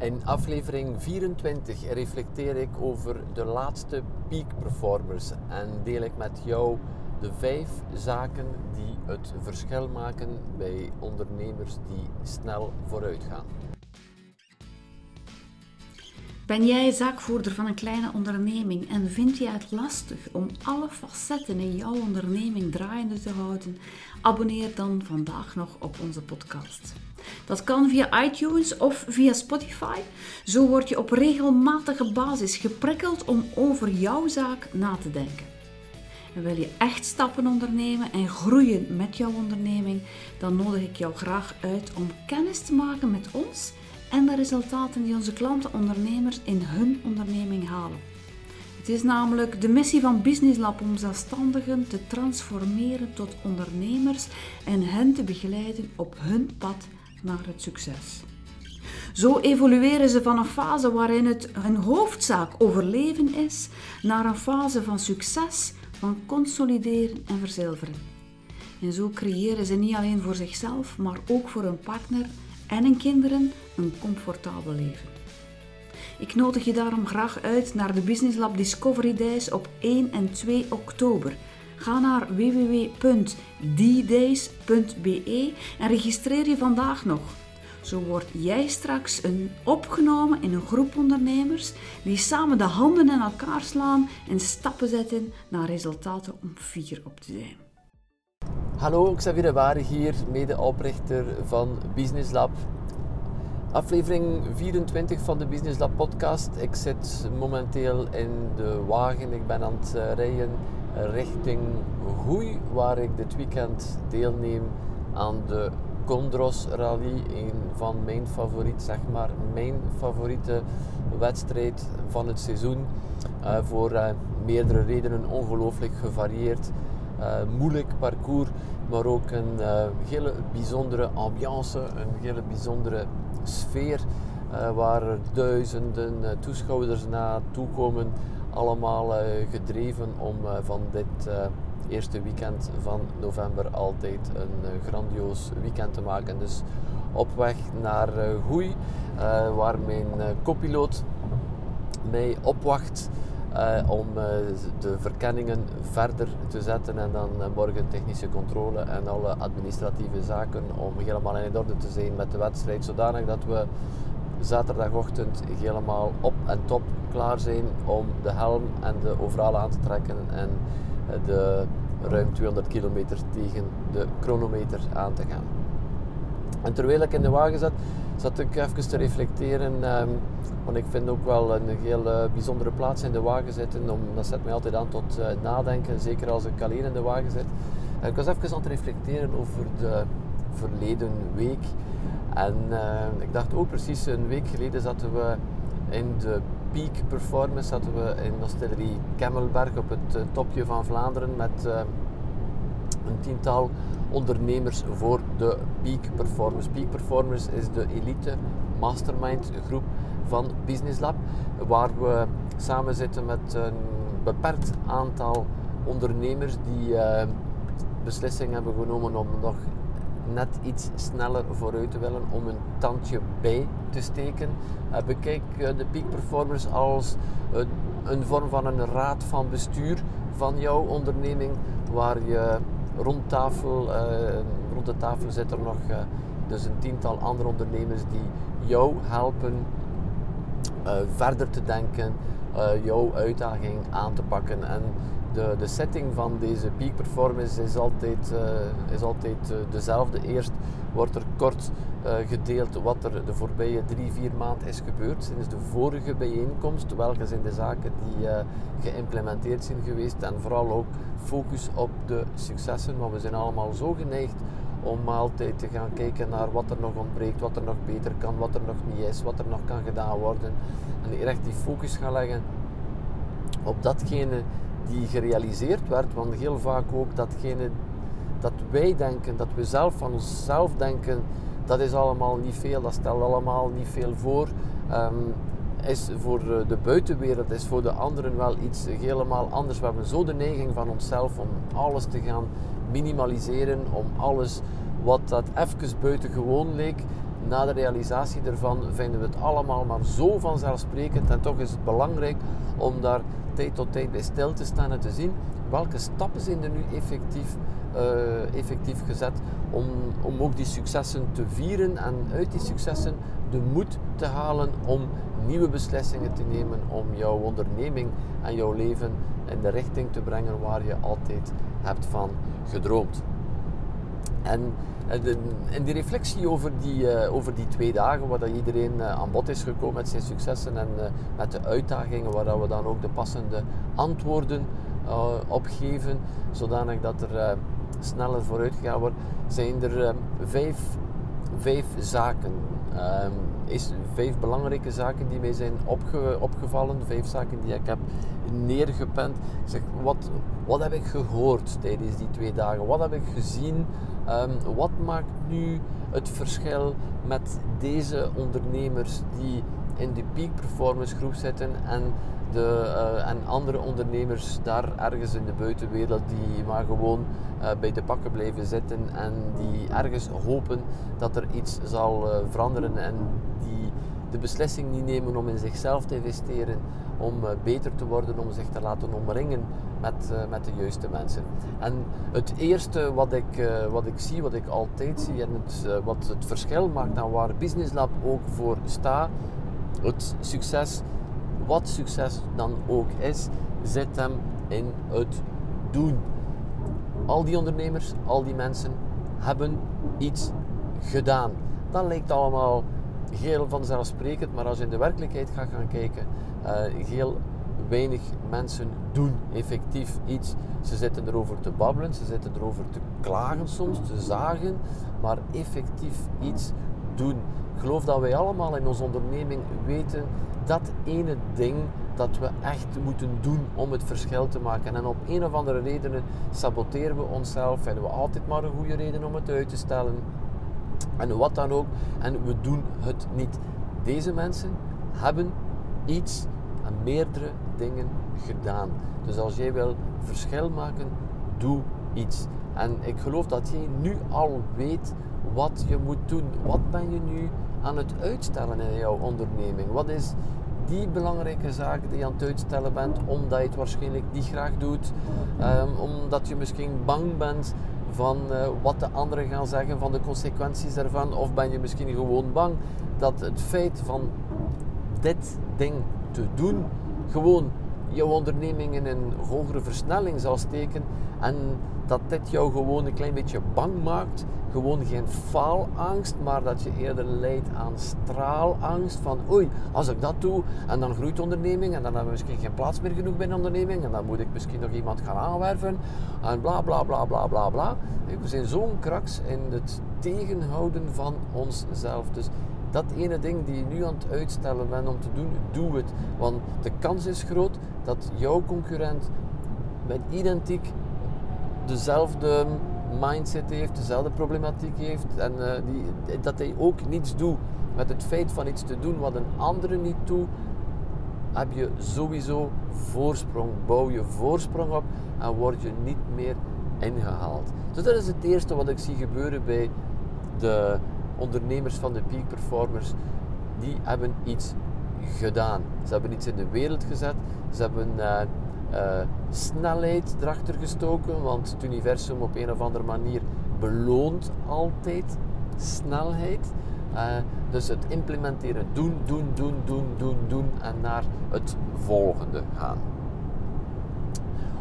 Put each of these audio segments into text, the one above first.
In aflevering 24 reflecteer ik over de laatste peak performers en deel ik met jou de vijf zaken die het verschil maken bij ondernemers die snel vooruit gaan. Ben jij zaakvoerder van een kleine onderneming en vind je het lastig om alle facetten in jouw onderneming draaiende te houden? Abonneer dan vandaag nog op onze podcast. Dat kan via iTunes of via Spotify. Zo word je op regelmatige basis geprikkeld om over jouw zaak na te denken. En wil je echt stappen ondernemen en groeien met jouw onderneming, dan nodig ik jou graag uit om kennis te maken met ons en de resultaten die onze klanten ondernemers in hun onderneming halen. Het is namelijk de missie van Business Lab om zelfstandigen te transformeren tot ondernemers en hen te begeleiden op hun pad naar het succes. Zo evolueren ze van een fase waarin het hun hoofdzaak overleven is, naar een fase van succes, van consolideren en verzilveren. En zo creëren ze niet alleen voor zichzelf, maar ook voor hun partner en hun kinderen een comfortabel leven. Ik nodig je daarom graag uit naar de Business Lab Discovery Days op 1 en 2 oktober. Ga naar www.ddays.be en registreer je vandaag nog. Zo word jij straks een opgenomen in een groep ondernemers die samen de handen in elkaar slaan en stappen zetten naar resultaten om fier op te zijn. Hallo, Xavier de Ware hier, medeoprichter van Business Lab. Aflevering 24 van de Business Lab podcast. Ik zit momenteel in de wagen. Ik ben aan het eh, rijden richting Goei, waar ik dit weekend deelneem aan de Condros Rally. Een van mijn favoriet, zeg maar, mijn favoriete wedstrijd van het seizoen. Uh, voor uh, meerdere redenen ongelooflijk gevarieerd. Uh, moeilijk parcours, maar ook een hele bijzondere ambiance, een hele bijzondere sfeer waar duizenden toeschouwers naartoe komen. Allemaal uh, gedreven om van dit eerste weekend van november altijd een grandioos weekend te maken. Dus op weg naar Goei, waar mijn copiloot mij opwacht. Om de verkenningen verder te zetten en dan morgen technische controle en alle administratieve zaken om helemaal in orde te zijn met de wedstrijd, zodanig dat we zaterdagochtend helemaal op en top klaar zijn om de helm en de overal aan te trekken en de ruim 200 kilometer tegen de chronometer aan te gaan. En terwijl ik in de wagen zat, zat ik even te reflecteren. Um, want ik vind ook wel een heel uh, bijzondere plaats in de wagen zitten. Dat zet mij altijd aan tot uh, nadenken, zeker als ik alleen in de wagen zit. Ik was even aan het reflecteren over de verleden week. En ik dacht ook precies een week geleden zaten we in de peak performance, zaten we in Nostellerie Kemmelberg op het topje van Vlaanderen met een tiental ondernemers voor de Peak Performers. Peak Performers is de elite mastermind groep van Business Lab, waar we samen zitten met een beperkt aantal ondernemers die uh, beslissing hebben genomen om nog net iets sneller vooruit te willen, om een tandje bij te steken. Uh, bekijk uh, de Peak Performers als een, een vorm van een raad van bestuur van jouw onderneming, waar je rond, tafel, rond de tafel zitten er nog dus een tiental andere ondernemers die jou helpen verder te denken, jouw uitdaging aan te pakken. En de, de setting van deze peak performance is altijd, is altijd dezelfde. Eerst wordt er kort gedeeld wat er de voorbije drie, vier maanden is gebeurd sinds de vorige bijeenkomst. Welke zijn de zaken die geïmplementeerd zijn geweest en vooral ook focus op de successen, want we zijn allemaal zo geneigd om altijd te gaan kijken naar wat er nog ontbreekt, wat er nog beter kan, wat er nog niet is, wat er nog kan gedaan worden. En echt die focus gaan leggen op datgene die gerealiseerd werd, want heel vaak ook datgene dat wij denken, dat we zelf van onszelf denken, dat is allemaal niet veel, dat stelt allemaal niet veel voor. Um, is voor de buitenwereld, is voor de anderen wel iets helemaal anders. We hebben zo de neiging van onszelf om alles te gaan minimaliseren, om alles wat dat even buitengewoon leek, na de realisatie ervan vinden we het allemaal maar zo vanzelfsprekend en toch is het belangrijk om daar tijd tot tijd bij stil te staan en te zien welke stappen zijn er nu effectief, uh, effectief gezet om, om ook die successen te vieren en uit die successen de moed te halen om nieuwe beslissingen te nemen om jouw onderneming en jouw leven in de richting te brengen waar je altijd hebt van gedroomd. En in die reflectie over die, uh, over die twee dagen, waar dat iedereen uh, aan bod is gekomen met zijn successen en uh, met de uitdagingen, waar dat we dan ook de passende antwoorden op geven, zodanig dat er sneller vooruit gegaan wordt, zijn er vijf, vijf zaken. Um, is vijf belangrijke zaken die mij zijn opge, opgevallen, vijf zaken die ik heb neergepend. Ik zeg, wat, wat heb ik gehoord tijdens die twee dagen? Wat heb ik gezien? Um, wat maakt nu het verschil met deze ondernemers die in de peak performance groep zitten en, de, uh, en andere ondernemers daar ergens in de buitenwereld die maar gewoon uh, bij de pakken blijven zitten en die ergens hopen dat er iets zal uh, veranderen en die de beslissing niet nemen om in zichzelf te investeren, om beter te worden, om zich te laten omringen met, uh, met de juiste mensen. En het eerste wat ik, uh, wat ik zie, wat ik altijd zie en het, wat het verschil maakt aan waar Business Lab ook voor staat, het succes, wat succes dan ook is, zit hem in het doen. Al die ondernemers, al die mensen hebben iets gedaan. Dat lijkt allemaal heel vanzelfsprekend, maar als je in de werkelijkheid gaat gaan kijken, heel weinig mensen doen effectief iets. Ze zitten erover te babbelen, ze zitten erover te klagen soms, te zagen, maar effectief iets doen. Ik geloof dat wij allemaal in onze onderneming weten dat ene ding dat we echt moeten doen om het verschil te maken. En op een of andere redenen saboteren we onszelf, vinden we altijd maar een goede reden om het uit te stellen. En wat dan ook. En we doen het niet. Deze mensen hebben iets en meerdere dingen gedaan. Dus als jij wil verschil maken, doe iets. En ik geloof dat jij nu al weet wat je moet doen. Wat ben je nu aan het uitstellen in jouw onderneming? Wat is die belangrijke zaak die je aan het uitstellen bent, omdat je het waarschijnlijk niet graag doet, um, omdat je misschien bang bent van uh, wat de anderen gaan zeggen, van de consequenties daarvan, of ben je misschien gewoon bang dat het feit van dit ding te doen, gewoon jouw onderneming in een hogere versnelling zal steken en dat dit jou gewoon een klein beetje bang maakt. Gewoon geen faalangst, maar dat je eerder leidt aan straalangst. Van oei, als ik dat doe en dan groeit de onderneming en dan hebben we misschien geen plaats meer genoeg bij de onderneming en dan moet ik misschien nog iemand gaan aanwerven en bla bla bla bla bla bla. We zijn zo'n kraks in het tegenhouden van onszelf. Dus dat ene ding die je nu aan het uitstellen bent om te doen, doe het. Want de kans is groot dat jouw concurrent met identiek dezelfde mindset heeft, dezelfde problematiek heeft en uh, die, dat hij ook niets doet met het feit van iets te doen wat een andere niet doet, heb je sowieso voorsprong. Bouw je voorsprong op en word je niet meer ingehaald. Dus dat is het eerste wat ik zie gebeuren bij de ondernemers van de peak performers, die hebben iets gedaan. Ze hebben iets in de wereld gezet. Ze hebben uh, uh, snelheid erachter gestoken, want het universum op een of andere manier beloont altijd snelheid. Uh, dus het implementeren, doen, doen, doen, doen, doen, doen en naar het volgende gaan.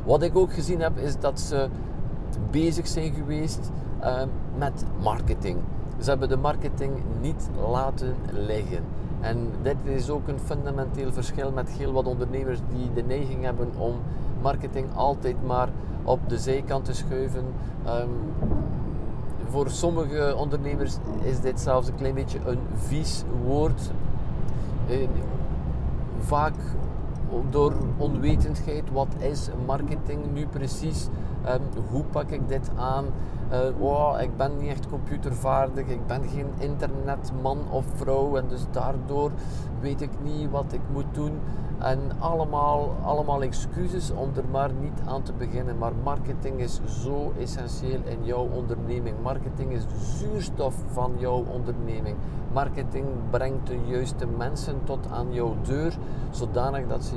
Wat ik ook gezien heb, is dat ze bezig zijn geweest met marketing. Ze hebben de marketing niet laten liggen. En dit is ook een fundamenteel verschil met heel wat ondernemers die de neiging hebben om marketing altijd maar op de zijkant te schuiven. Um, voor sommige ondernemers is dit zelfs een klein beetje een vies woord. Uh, vaak door onwetendheid, wat is marketing nu precies? Hoe pak ik dit aan? Uh, ik ben niet echt computervaardig, ik ben geen internetman of vrouw en dus daardoor weet ik niet wat ik moet doen. En allemaal, allemaal excuses om er maar niet aan te beginnen. Maar marketing is zo essentieel in jouw onderneming. Marketing is de zuurstof van jouw onderneming. Marketing brengt de juiste mensen tot aan jouw deur, zodanig dat, ze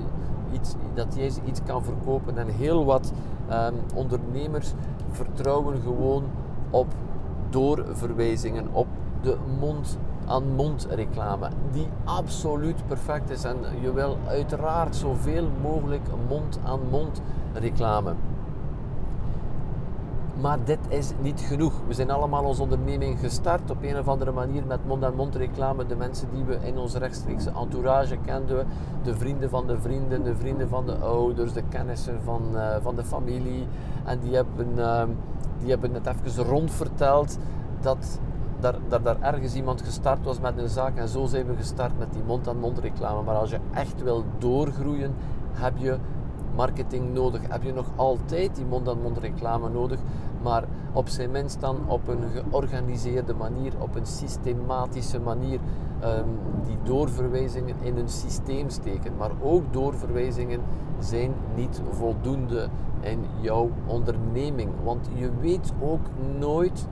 iets, dat jij ze iets kan verkopen. En heel wat um, ondernemers vertrouwen gewoon op doorverwijzingen, op de mond aan mond reclame, die absoluut perfect is. En je wil uiteraard zoveel mogelijk mond aan mond reclame. Maar dit is niet genoeg. We zijn allemaal onze onderneming gestart op een of andere manier met mond-aan-mond reclame. De mensen die we in onze rechtstreekse entourage kenden, de vrienden van de vrienden, de vrienden van de ouders, de kennissen van, uh, van de familie. En die hebben, uh, die hebben het even rondverteld dat daar, daar, daar ergens iemand gestart was met een zaak. En zo zijn we gestart met die mond-aan-mond reclame. Maar als je echt wil doorgroeien, heb je marketing nodig. Heb je nog altijd die mond-aan-mond reclame nodig, maar op zijn minst dan op een georganiseerde manier, op een systematische manier, um, die doorverwijzingen in een systeem steken. Maar ook doorverwijzingen zijn niet voldoende in jouw onderneming, want je weet ook nooit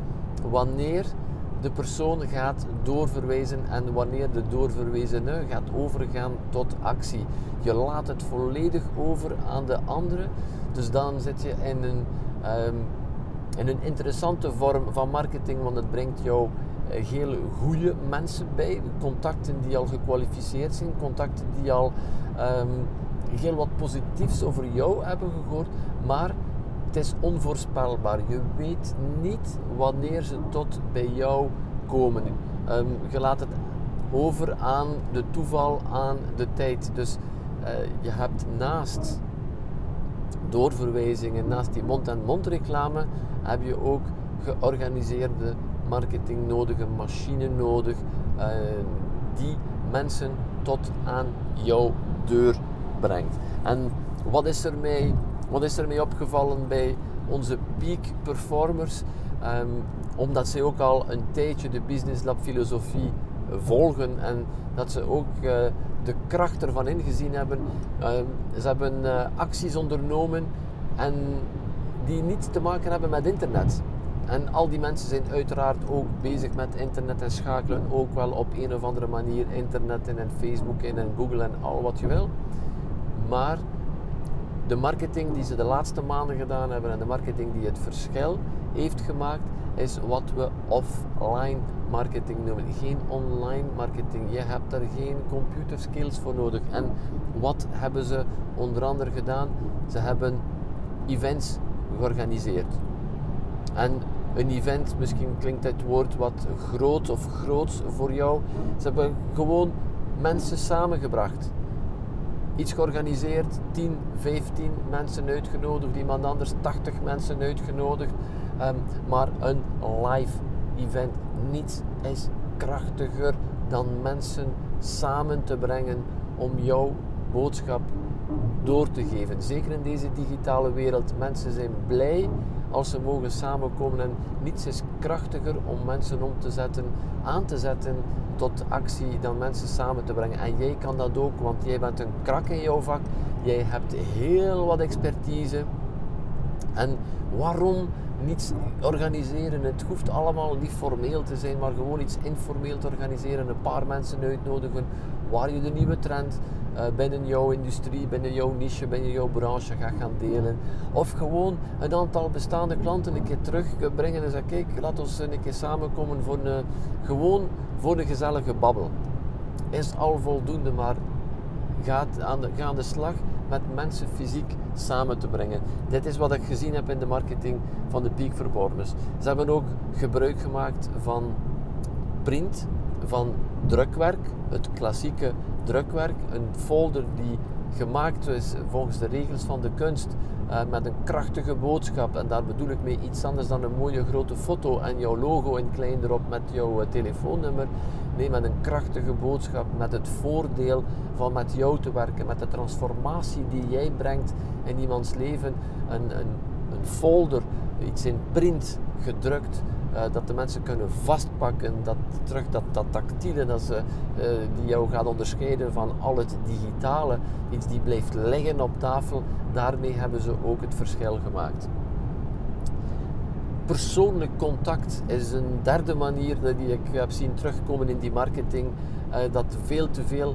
wanneer de persoon gaat doorverwijzen en wanneer de doorverwezene gaat overgaan tot actie. Je laat het volledig over aan de andere. Dus dan zit je in een, um, in een interessante vorm van marketing, want het brengt jou uh, heel goede mensen bij. Contacten die al gekwalificeerd zijn, contacten die al um, heel wat positiefs over jou hebben gehoord, maar het is onvoorspelbaar. Je weet niet wanneer ze tot bij jou komen. Um, je laat het over aan de toeval, aan de tijd. Dus uh, je hebt naast doorverwijzingen, naast die mond-en-mond reclame, heb je ook georganiseerde marketing nodig, een machine nodig, uh, die mensen tot aan jouw deur brengt. En wat is er mij wat is er mee opgevallen bij onze peak performers? Um, omdat ze ook al een tijdje de Business Lab filosofie volgen en dat ze ook uh, de kracht ervan ingezien hebben. Um, ze hebben uh, acties ondernomen en die niets te maken hebben met internet. En al die mensen zijn uiteraard ook bezig met internet en schakelen ook wel op een of andere manier internet in en Facebook in en Google en al wat je wil. Maar de marketing die ze de laatste maanden gedaan hebben en de marketing die het verschil heeft gemaakt, is wat we offline marketing noemen. Geen online marketing. Je hebt daar geen computer skills voor nodig. En wat hebben ze onder andere gedaan? Ze hebben events georganiseerd. En een event, misschien klinkt het woord wat groot of groots voor jou. Ze hebben gewoon mensen samengebracht iets georganiseerd, 10, 15 mensen uitgenodigd, iemand anders 80 mensen uitgenodigd. Um, maar een live event, niets is krachtiger dan mensen samen te brengen om jouw boodschap door te geven. Zeker in deze digitale wereld. Mensen zijn blij als ze mogen samenkomen en niets is krachtiger om mensen om te zetten, aan te zetten tot actie dan mensen samen te brengen. En jij kan dat ook, want jij bent een krak in jouw vak. Jij hebt heel wat expertise. En waarom niets organiseren? Het hoeft allemaal niet formeel te zijn, maar gewoon iets informeel te organiseren. Een paar mensen uitnodigen waar je de nieuwe trend uh, binnen jouw industrie, binnen jouw niche, binnen jouw branche gaat gaan delen. Of gewoon een aantal bestaande klanten een keer terugbrengen en zeggen: kijk, laat ons een keer samenkomen voor een, gewoon voor een gezellige babbel. Is al voldoende, maar aan de, ga aan de slag met mensen fysiek samen te brengen. Dit is wat ik gezien heb in de marketing van de Peak Performers. Ze hebben ook gebruik gemaakt van print, van drukwerk, het klassieke drukwerk, een folder die gemaakt is volgens de regels van de kunst, uh, met een krachtige boodschap. En daar bedoel ik mee iets anders dan een mooie grote foto en jouw logo in klein erop met jouw uh, telefoonnummer. Met een krachtige boodschap, met het voordeel van met jou te werken, met de transformatie die jij brengt in iemands leven. Een, een een folder, iets in print gedrukt, uh, dat de mensen kunnen vastpakken, dat terug dat, dat tactiele, dat ze, uh, die jou gaat onderscheiden van al het digitale, iets die blijft liggen op tafel, daarmee hebben ze ook het verschil gemaakt. Persoonlijk contact is een derde manier die ik heb zien terugkomen in die marketing. Uh, dat veel te veel,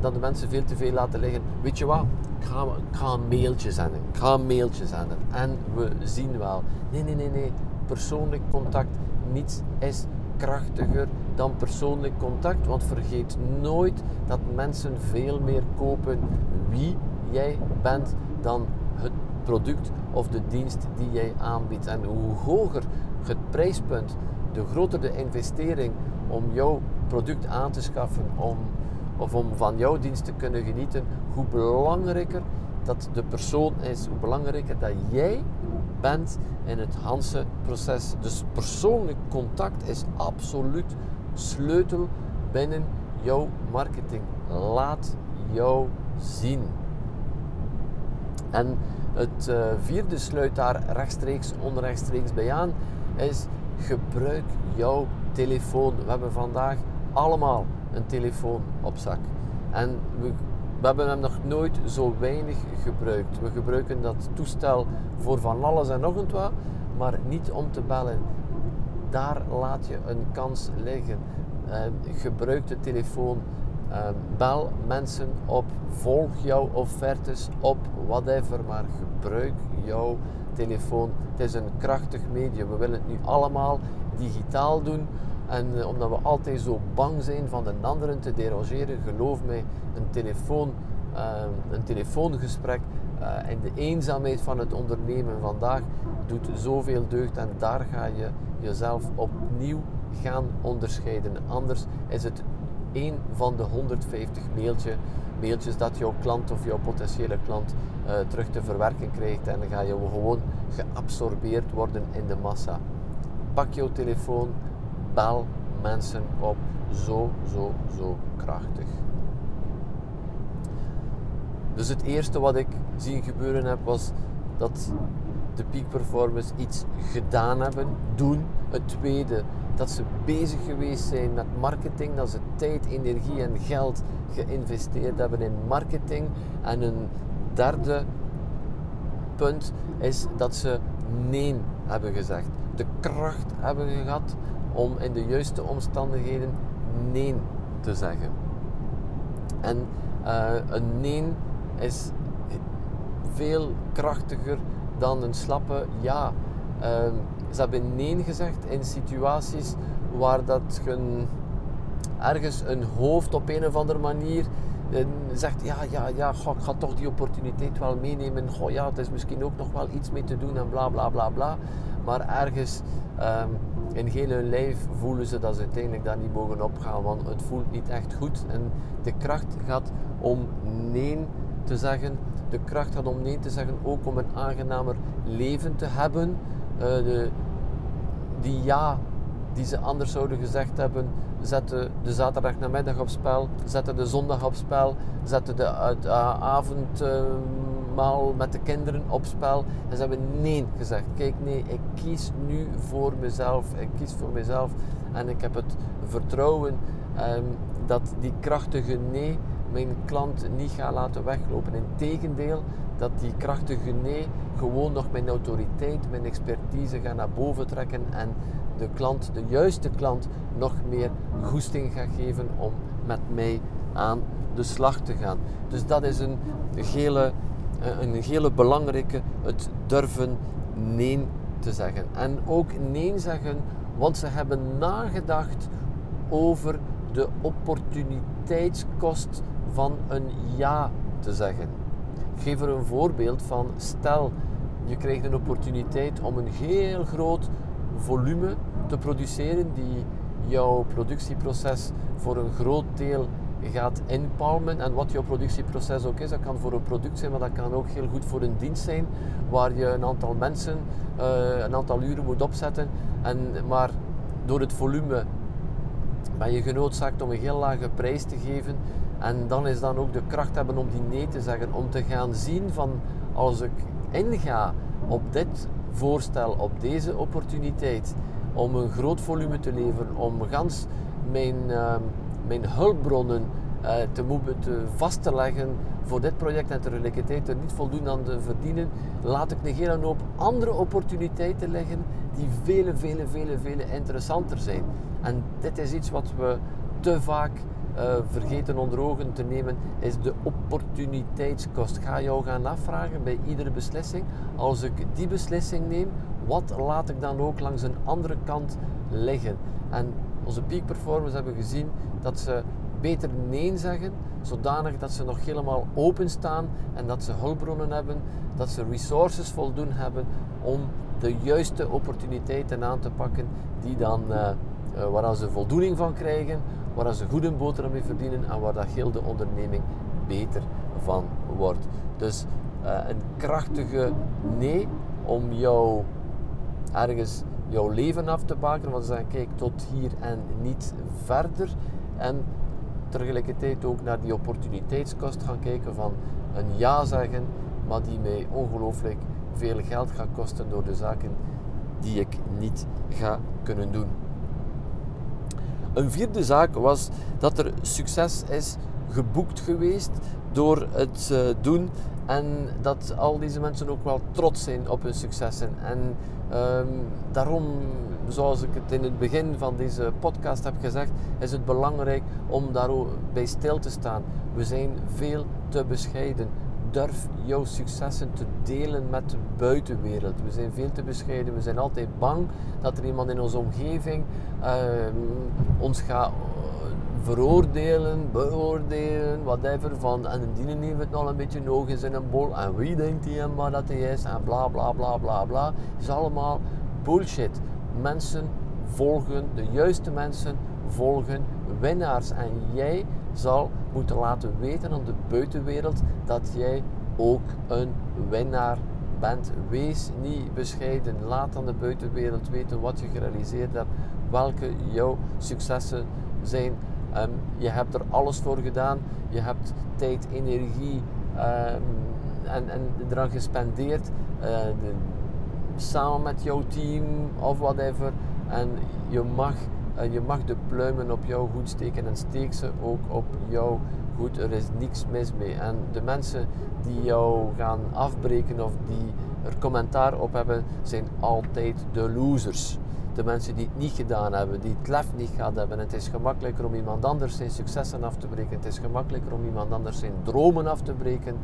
dat de mensen veel te veel laten liggen. Weet je wat? Ik ga, ik ga een mailtje zenden. Ik ga een mailtje zenden. En we zien wel. Nee, nee, nee, nee persoonlijk contact. Niets is krachtiger dan persoonlijk contact. Want vergeet nooit dat mensen veel meer kopen wie jij bent dan het product of de dienst die jij aanbiedt. En hoe hoger het prijspunt, de groter de investering om jouw product aan te schaffen om, of om van jouw dienst te kunnen genieten, hoe belangrijker dat de persoon is, hoe belangrijker dat jij bent in het Hansen-proces. Dus persoonlijk contact is absoluut sleutel binnen jouw marketing. Laat jou zien. En het uh, vierde sluit daar rechtstreeks, onrechtstreeks bij aan, is gebruik jouw telefoon. We hebben vandaag allemaal een telefoon op zak. En we hebben hem nog nooit zo weinig gebruikt. We gebruiken dat toestel voor van alles en nog wat, maar niet om te bellen. Daar laat je een kans liggen. Uh, gebruik de telefoon. Uh, bel mensen op. Volg jouw offertes op. Whatever, maar gebruik jouw telefoon. Het is een krachtig medium. We willen het nu allemaal digitaal doen. En uh, omdat we altijd zo bang zijn van de anderen te derogeren, geloof mij, een telefoon, uh, een telefoongesprek en de eenzaamheid van het ondernemen vandaag doet zoveel deugd en daar ga je jezelf opnieuw gaan onderscheiden. Anders is het één van de 150 mailtje, mailtjes dat jouw klant of jouw potentiële klant terug te verwerken krijgt en dan ga je gewoon geabsorbeerd worden in de massa. Pak jouw telefoon, bel mensen op. Zo, zo, zo krachtig. Dus het eerste wat ik zien gebeuren heb was dat de peak performers iets gedaan hebben, doen. Het tweede, dat ze bezig geweest zijn met marketing, dat ze tijd, energie en geld geïnvesteerd hebben in marketing. En een derde punt is dat ze nee hebben gezegd. De kracht hebben gehad om in de juiste omstandigheden nee te zeggen. En uh, een nee is veel krachtiger dan een slappe ja. Uh, ze hebben nee gezegd in situaties waar dat ergens een hoofd op een of andere manier uh, zegt ja, ja, ja, ik ga toch die opportuniteit wel meenemen. Goh, ja, het is misschien ook nog wel iets mee te doen en bla bla bla bla. Maar ergens um, in heel hun lijf voelen ze dat ze uiteindelijk daar niet mogen opgaan, want het voelt niet echt goed. En de kracht gaat om nee te zeggen. De kracht gaat om nee te zeggen ook om een aangenamer leven te hebben. De, die ja die ze anders zouden gezegd hebben, zetten de zaterdag namiddag op spel, zetten de zondag op spel, zetten de uh, avondmaal met de kinderen op spel. En ze hebben nee gezegd. Kijk, nee, ik kies nu voor mezelf. Ik kies voor mezelf. En ik heb het vertrouwen um, dat die krachtige nee mijn klant niet gaat laten weglopen. Integendeel, dat die krachtige nee gewoon nog mijn autoriteit, mijn expertise gaat naar boven trekken en de klant, de juiste klant, nog meer goesting gaat geven om met mij aan de slag te gaan. Dus dat is een hele, een hele belangrijke, het durven nee te zeggen. En ook nee zeggen, want ze hebben nagedacht over de opportuniteitskost van een ja te zeggen. Ik geef er een voorbeeld van. Stel, je krijgt een opportuniteit om een heel groot volume te produceren die jouw productieproces voor een groot deel gaat inpalmen. En wat jouw productieproces ook is, dat kan voor een product zijn, maar dat kan ook heel goed voor een dienst zijn, waar je een aantal mensen uh, een aantal uren moet opzetten. En, maar door het volume ben je genoodzaakt om een heel lage prijs te geven. En dan is dan ook de kracht hebben om die nee te zeggen, om te gaan zien van als ik inga op dit voorstel, op deze opportuniteit, om een groot volume te leveren, om gans mijn, uh, mijn hulpbronnen uh, te moeten vast te leggen voor dit project en tegelijkertijd er niet voldoende aan te verdienen, laat ik een hele hoop andere opportuniteiten liggen die vele, vele, vele, vele interessanter zijn. En dit is iets wat we te vaak uh, vergeten onder ogen te nemen, is de opportuniteitskost. Ga jou gaan afvragen bij iedere beslissing, als ik die beslissing neem, wat laat ik dan ook langs een andere kant liggen? En onze peak performers hebben gezien dat ze beter nee zeggen, zodanig dat ze nog helemaal openstaan en dat ze hulpbronnen hebben, dat ze resources voldoen hebben om de juiste opportuniteiten aan te pakken die dan, uh, uh, waar ze voldoening van krijgen, waar ze goed een boterham mee verdienen en waar dat heel de onderneming beter van wordt. Dus uh, een krachtige nee om jou ergens jouw leven af te bakenen, want ze zeggen kijk tot hier en niet verder. En tegelijkertijd ook naar die opportuniteitskost gaan kijken van een ja zeggen, maar die mij ongelooflijk veel geld gaat kosten door de zaken die ik niet ga kunnen doen. Een vierde zaak was dat er succes is geboekt geweest door het uh, doen en dat al deze mensen ook wel trots zijn op hun successen. En um, daarom, zoals ik het in het begin van deze podcast heb gezegd, is het belangrijk om daar bij stil te staan. We zijn veel te bescheiden. Durf jouw successen te delen met de buitenwereld. We zijn veel te bescheiden. We zijn altijd bang dat er iemand in onze omgeving uh, ons gaat veroordelen, beoordelen, whatever, van en die heeft het nog een beetje nog eens in een bol en wie denkt hij maar dat hij is en bla bla bla bla bla. Is allemaal bullshit. Mensen volgen, de juiste mensen volgen winnaars en jij zal moeten laten weten aan de buitenwereld dat jij ook een winnaar bent. Wees niet bescheiden. Laat aan de buitenwereld weten wat je gerealiseerd hebt, welke jouw successen zijn Um, je hebt er alles voor gedaan. Je hebt tijd, energie um, en, en eraan gespendeerd. De, samen met jouw team of whatever. En je mag, je mag de pluimen op jou goed steken en steek ze ook op jou goed. Er is niks mis mee. En de mensen die jou gaan afbreken of die er commentaar op hebben, zijn altijd de losers de mensen die het niet gedaan hebben, die het lef niet gehad hebben. Het is gemakkelijker om iemand anders zijn successen af te breken. Het is gemakkelijker om iemand anders zijn dromen af te breken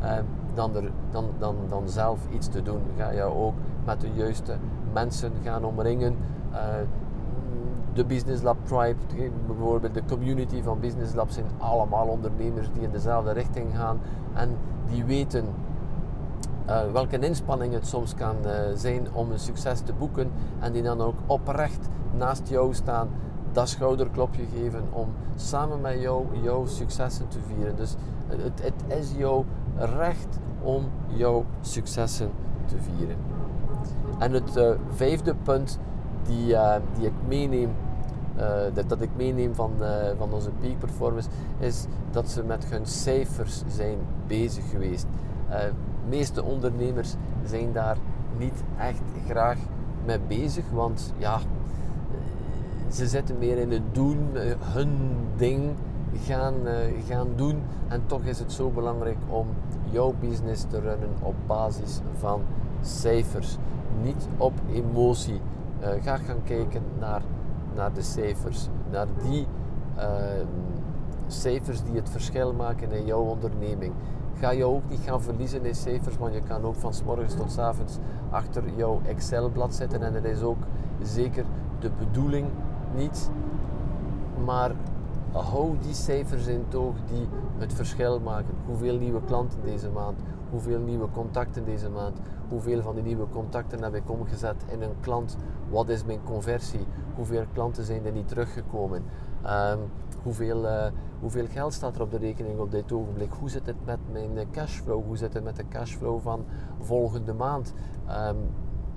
eh, dan, er, dan, dan, dan zelf iets te doen. Ga je ook met de juiste mensen gaan omringen. Uh, de Business Lab Tribe, bijvoorbeeld de community van Business Lab, zijn allemaal ondernemers die in dezelfde richting gaan en die weten uh, welke inspanning het soms kan uh, zijn om een succes te boeken en die dan ook oprecht naast jou staan, dat schouderklopje geven om samen met jou jouw successen te vieren. Dus het, het is jouw recht om jouw successen te vieren. En het uh, vijfde punt die, die ik meeneem dat, dat, ik meeneem van, uh, van onze peak performance is dat ze met hun cijfers zijn bezig geweest. Uh, meeste ondernemers zijn daar niet echt graag mee bezig, want ja, ze zitten meer in het doen, eh, hun ding gaan, eh, gaan doen. En toch is het zo belangrijk om jouw business te runnen op basis van cijfers, niet op emotie. Uh, ga gaan kijken naar, naar de cijfers, naar die cijfers die het verschil maken in jouw onderneming ga je ook niet gaan verliezen in cijfers, want je kan ook van s morgens tot s avonds achter jouw Excel-blad zitten en dat is ook zeker de bedoeling niet. Maar hou die cijfers in toog die het verschil maken. Hoeveel nieuwe klanten deze maand, hoeveel nieuwe contacten deze maand, hoeveel van die nieuwe contacten heb ik omgezet in een klant, wat is mijn conversie, hoeveel klanten zijn er niet teruggekomen. Um, hoeveel, uh, hoeveel geld staat er op de rekening op dit ogenblik? Hoe zit het met mijn cashflow? Hoe zit het met de cashflow van volgende maand? Um,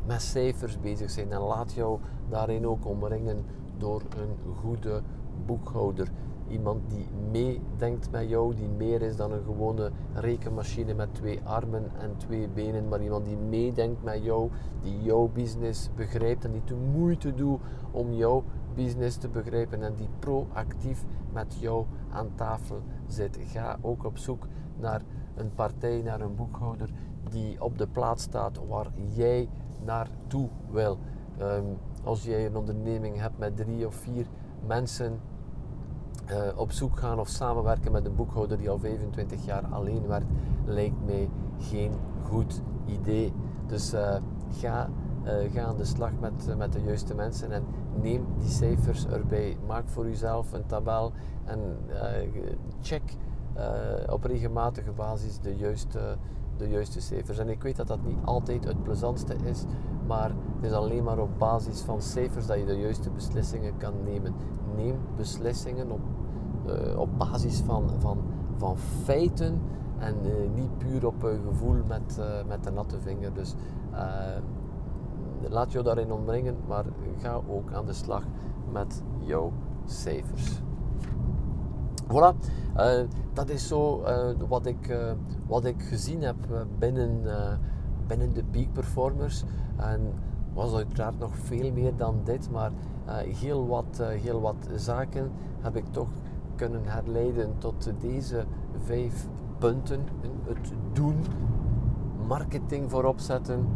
met cijfers bezig zijn en laat jou daarin ook omringen door een goede boekhouder. Iemand die meedenkt met jou, die meer is dan een gewone rekenmachine met twee armen en twee benen, maar iemand die meedenkt met jou, die jouw business begrijpt en die de moeite doet om jouw business te begrijpen en die proactief met jou aan tafel zit. Ga ook op zoek naar een partij, naar een boekhouder die op de plaats staat waar jij naartoe wil. Ehm, als jij een onderneming hebt met drie of vier mensen uh, op zoek gaan of samenwerken met een boekhouder die al 25 jaar alleen werkt, lijkt mij geen goed idee. Dus uh, ga, uh, ga aan de slag met, met de juiste mensen en neem die cijfers erbij. Maak voor jezelf een tabel en check op regelmatige basis de juiste, de juiste cijfers. En ik weet dat dat niet altijd het plezantste is, maar het is alleen maar op basis van cijfers dat je de juiste beslissingen kan nemen. Neem beslissingen op, uh, op basis van, van, van feiten en uh, niet puur op gevoel met, uh, met de natte vinger. Dus laat je daarin omringen, maar ga ook aan de slag met jouw cijfers. Voilà, dat is zo wat, ik, wat ik gezien heb binnen, binnen de peak performers. En was uiteraard nog veel meer dan dit, maar heel, wat, heel wat zaken heb ik toch kunnen herleiden tot deze vijf punten. Het doen, marketing voorop zetten,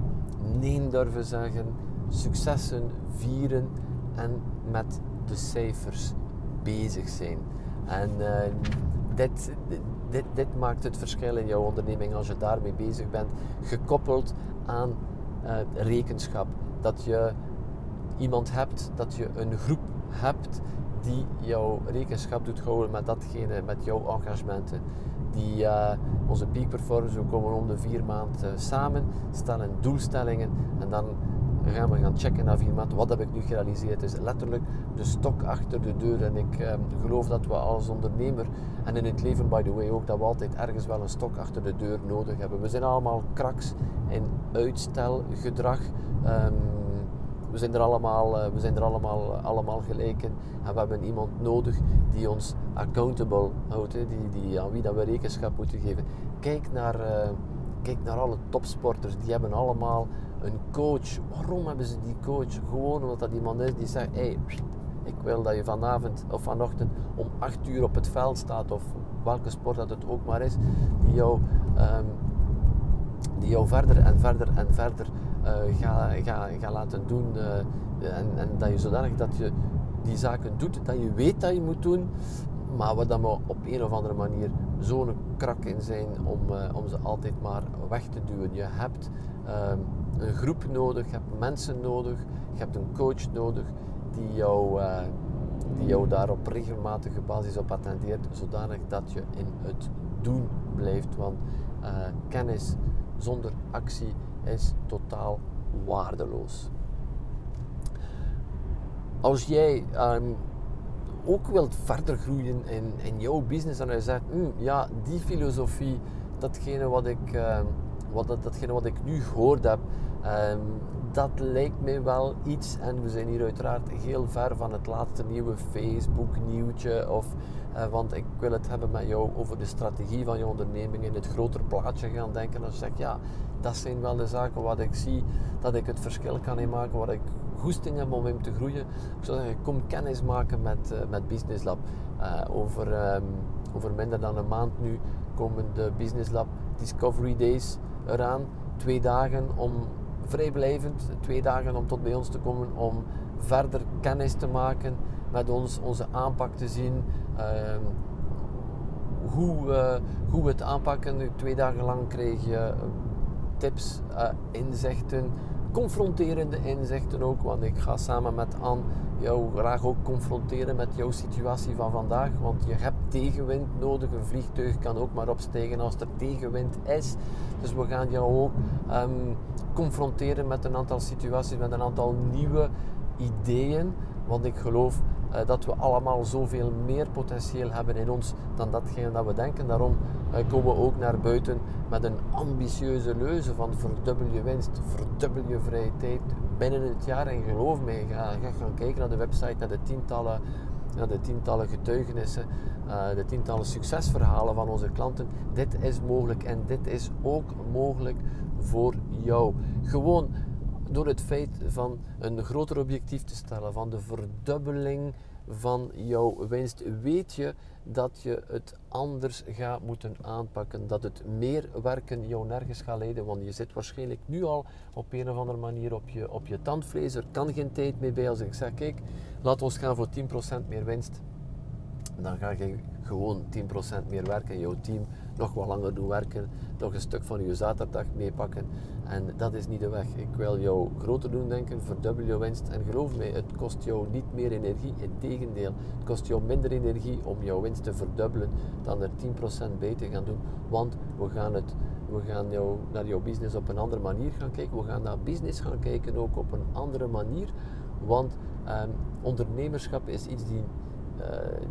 nee durven zeggen, successen vieren en met de cijfers bezig zijn. En uh, dit, dit, dit, maakt het verschil in jouw onderneming als je daarmee bezig bent, gekoppeld aan uh, rekenschap. Dat je iemand hebt, dat je een groep hebt die jouw rekenschap doet houden met datgene, met jouw engagementen. Die, uh, onze peak performers, we komen om de vier maanden samen, stellen doelstellingen en dan dan gaan we gaan checken na vier maanden, wat heb ik nu gerealiseerd? Het is letterlijk de stok achter de deur. En ik eh, geloof dat we als ondernemer, en in het leven by the way ook, dat we altijd ergens wel een stok achter de deur nodig hebben. We zijn allemaal kraks in uitstelgedrag. Um, we zijn er allemaal, uh, we zijn er allemaal, allemaal gelijk in. En we hebben iemand nodig die ons accountable houdt, die, die, aan wie dat we rekenschap moeten geven. Kijk naar, uh, kijk naar alle topsporters, die hebben allemaal een coach. Waarom hebben ze die coach? Gewoon omdat dat iemand is die zegt: hey, ik wil dat je vanavond of vanochtend om 8 uur op het veld staat, of welke sport dat het ook maar is, die jou, um, die jou verder en verder en verder uh, gaat ga, ga laten doen. Uh, en, en, dat je zodanig dat je die zaken doet, dat je weet dat je moet doen, maar waar dan op een of andere manier zo'n krak in zijn om, uh, om ze altijd maar weg te duwen. Je hebt um, een groep nodig, je hebt mensen nodig, je hebt een coach nodig die jou, uh, die jou daar op regelmatige basis op attendeert, zodanig dat je in het doen blijft. Want uh, kennis zonder actie is totaal waardeloos. Als jij um, ook wilt verder groeien in, in jouw business en je zegt, mm, ja, die filosofie, datgene wat ik, uh, wat, dat, datgene wat ik nu gehoord heb, Um, dat lijkt mij wel iets, en we zijn hier uiteraard heel ver van het laatste nieuwe Facebook nieuwtje, of, uh, want ik wil het hebben met jou over de strategie van je onderneming in het groter plaatje gaan denken. Als je zegt, ja, dat zijn wel de zaken waar ik zie dat ik het verschil kan in maken, waar ik goesting heb om in te groeien. Ik zou zeggen, kom kennis maken met, uh, met Business Lab. Uh, over, um, over minder dan een maand nu komen de Business Lab Discovery Days eraan. Twee dagen om vrijblijvend, twee dagen om tot bij ons te komen om verder kennis te maken met ons, onze aanpak te zien. Uh, hoe, uh, hoe we het aanpakken. Twee dagen lang krijg je tips, uh, inzichten, confronterende inzichten ook. Want ik ga samen met Anne jou graag ook confronteren met jouw situatie van vandaag. Want je hebt tegenwind nodig. Een vliegtuig kan ook maar opstijgen als er tegenwind is. Dus we gaan jou ook um, confronteren met een aantal situaties, met een aantal nieuwe ideeën. Want ik geloof dat we allemaal zoveel meer potentieel hebben in ons dan datgene dat we denken. Daarom uh, komen we ook naar buiten met een ambitieuze leuze van verdubbel je winst, verdubbel je vrije tijd binnen het jaar. En geloof mij, ga, ga gaan kijken naar de website, naar de tientallen ja, de tientallen getuigenissen, uh, de tientallen succesverhalen van onze klanten. Dit is mogelijk en dit is ook mogelijk voor jou. Gewoon door het feit van een groter objectief te stellen, van de verdubbeling van jouw winst, weet je dat je het anders gaat moeten aanpakken. Dat het meer werken jou nergens gaat leiden, want je zit waarschijnlijk nu al op een of andere manier op je, op je tandvlees. Er kan geen tijd meer bij als ik zeg, kijk, laat ons gaan voor 10% meer winst. Dan ga je gewoon 10% meer werken, jouw team nog wat langer doen werken, nog een stuk van je zaterdag meepakken. En dat is niet de weg. Ik wil jou groter doen denken, verdubbel je winst. En geloof mij, het kost jou niet meer energie. Integendeel, het kost jou minder energie om jouw winst te verdubbelen dan er 10% bij te gaan doen. Want we gaan, het, we gaan jou, naar jouw business op een andere manier gaan kijken. We gaan naar business gaan kijken ook op een andere manier. Want ehm, ondernemerschap is iets die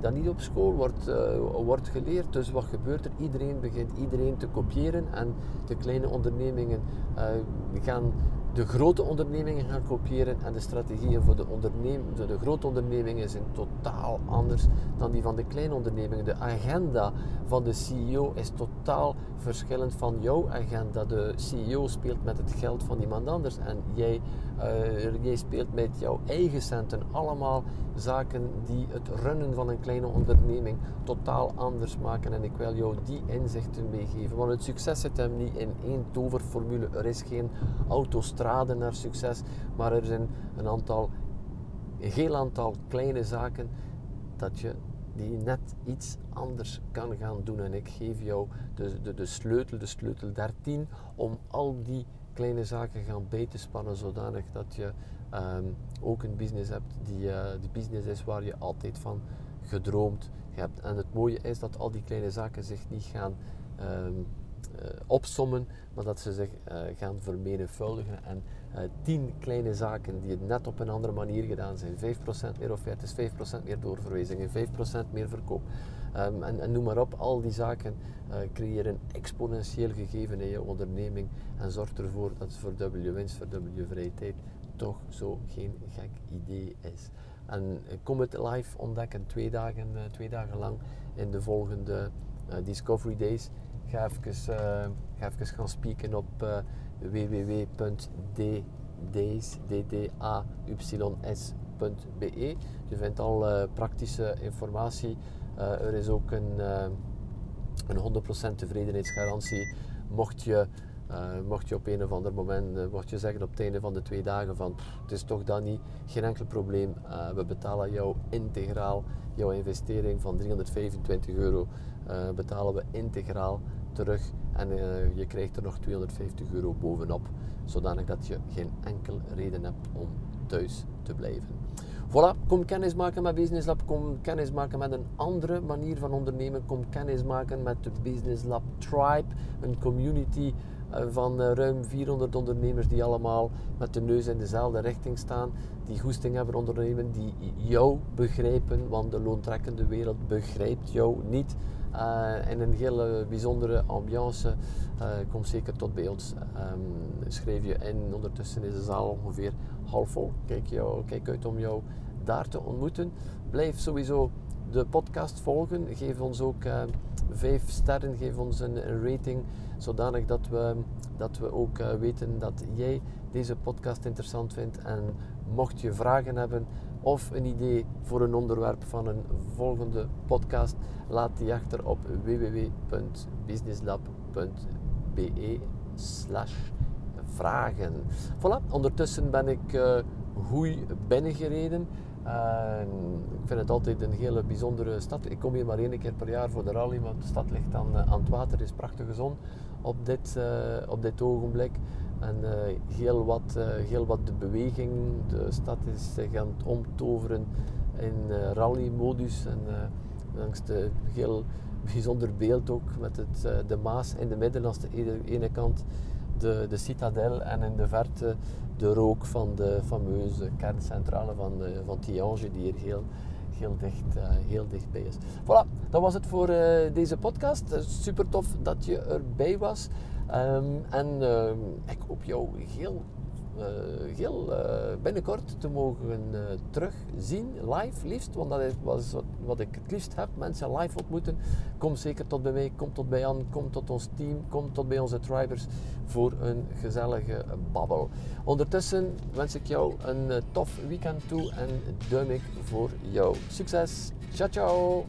dat niet op school wordt, uh, wordt geleerd. Dus wat gebeurt er? Iedereen begint iedereen te kopiëren en de kleine ondernemingen uh, gaan de grote ondernemingen gaan kopiëren en de strategieën voor de, de, grote ondernemingen zijn totaal anders dan die van de kleine ondernemingen. De agenda van de CEO is totaal verschillend van jouw agenda. De CEO speelt met het geld van iemand anders en jij, uh, jij speelt met jouw eigen centen. Allemaal zaken die het runnen van een kleine onderneming totaal anders maken. En ik wil jou die inzichten meegeven. Want het succes zit hem niet in één toverformule. Er is geen autostrade naar succes, maar er zijn een aantal, een heel aantal kleine zaken dat je die net iets anders kan gaan doen. En ik geef jou de, de, de sleutel, de sleutel 13, om al die kleine zaken gaan bij te spannen, zodanig dat je ehm, ook een business hebt die uh, de business is waar je altijd van gedroomd hebt. En het mooie is dat al die kleine zaken zich niet gaan um, uh, opsommen, maar dat ze zich uh, gaan vermenigvuldigen. En uh, tien kleine zaken die het net op een andere manier gedaan zijn. 5% meer offerte, 5% meer doorverwijzingen, 5% meer verkoop. Um, en, noem maar op, al die zaken creëren exponentieel gegeven in je onderneming en zorgt ervoor dat het verdubbel je winst, verdubbel je vrije tijd toch zo geen gek idee is. En kom het live ontdekken, twee dagen, twee dagen lang in de volgende Discovery Days ga even, uh, ga even gaan spieken op uh, www.ddays.be. Je vindt al uh, praktische informatie. er is ook een, een 100% tevredenheidsgarantie. Mocht je, mocht je op een of ander moment mocht je zeggen op het einde van de twee dagen van het is toch dan niet, geen enkel probleem. we betalen jou integraal jouw investering van 325 euro betalen we integraal terug en uh, je krijgt er nog 250 euro bovenop, zodanig dat je geen enkel reden hebt om thuis te blijven. Voilà, kom kennis maken met Business Lab, kom kennis maken met een andere manier van ondernemen, kom kennis maken met de Business Lab Tribe, een community uh, van uh, ruim 400 ondernemers die allemaal met de neus in dezelfde richting staan, die goesting hebben ondernemen, die jou begrijpen, want de loontrekkende wereld begrijpt jou niet. Uh, in een hele bijzondere ambiance. Uh, kom zeker tot bij ons. Um, schrijf je in. Ondertussen is de zaal ongeveer half vol. Kijk, jou, kijk uit om jou daar te ontmoeten. Blijf sowieso de podcast volgen. Geef ons ook uh, vijf sterren. Geef ons een, een, rating. Zodanig dat we, dat we ook weten dat jij deze podcast interessant vindt. En mocht je vragen hebben of een idee voor een onderwerp van een volgende podcast, laat die achter op www.businesslab.be slash vragen. Voilà, ondertussen ben ik uh, Hoei binnengereden. Ik vind het altijd een hele bijzondere stad. Ik kom hier maar één keer per jaar voor de rally, want de stad ligt aan, uh, aan het water, is prachtige zon op dit, uh, op dit ogenblik. En uh, heel, wat, uh, heel wat de beweging, de stad is zich aan het omtoveren in uh, rally-modus. En langs de heel bijzonder beeld ook met het, de Maas in de midden, aan de ene kant de, de citadel en in de verte de rook van de fameuze kerncentrale van, de, van Tiange, die hier heel, heel, dicht, heel dichtbij is. Voilà, dat was het voor deze podcast. super tof dat je erbij was. Um, en uh, ik hoop jou heel heel binnenkort te mogen terugzien, live liefst, want dat is wat, wat ik het liefst heb, mensen live ontmoeten. Kom zeker tot bij mij, kom tot bij Jan, kom tot ons team, kom tot bij onze tribers voor een gezellige babbel. Ondertussen wens ik jou een tof weekend toe en duim ik voor jou. Succes! Ciao, ciao!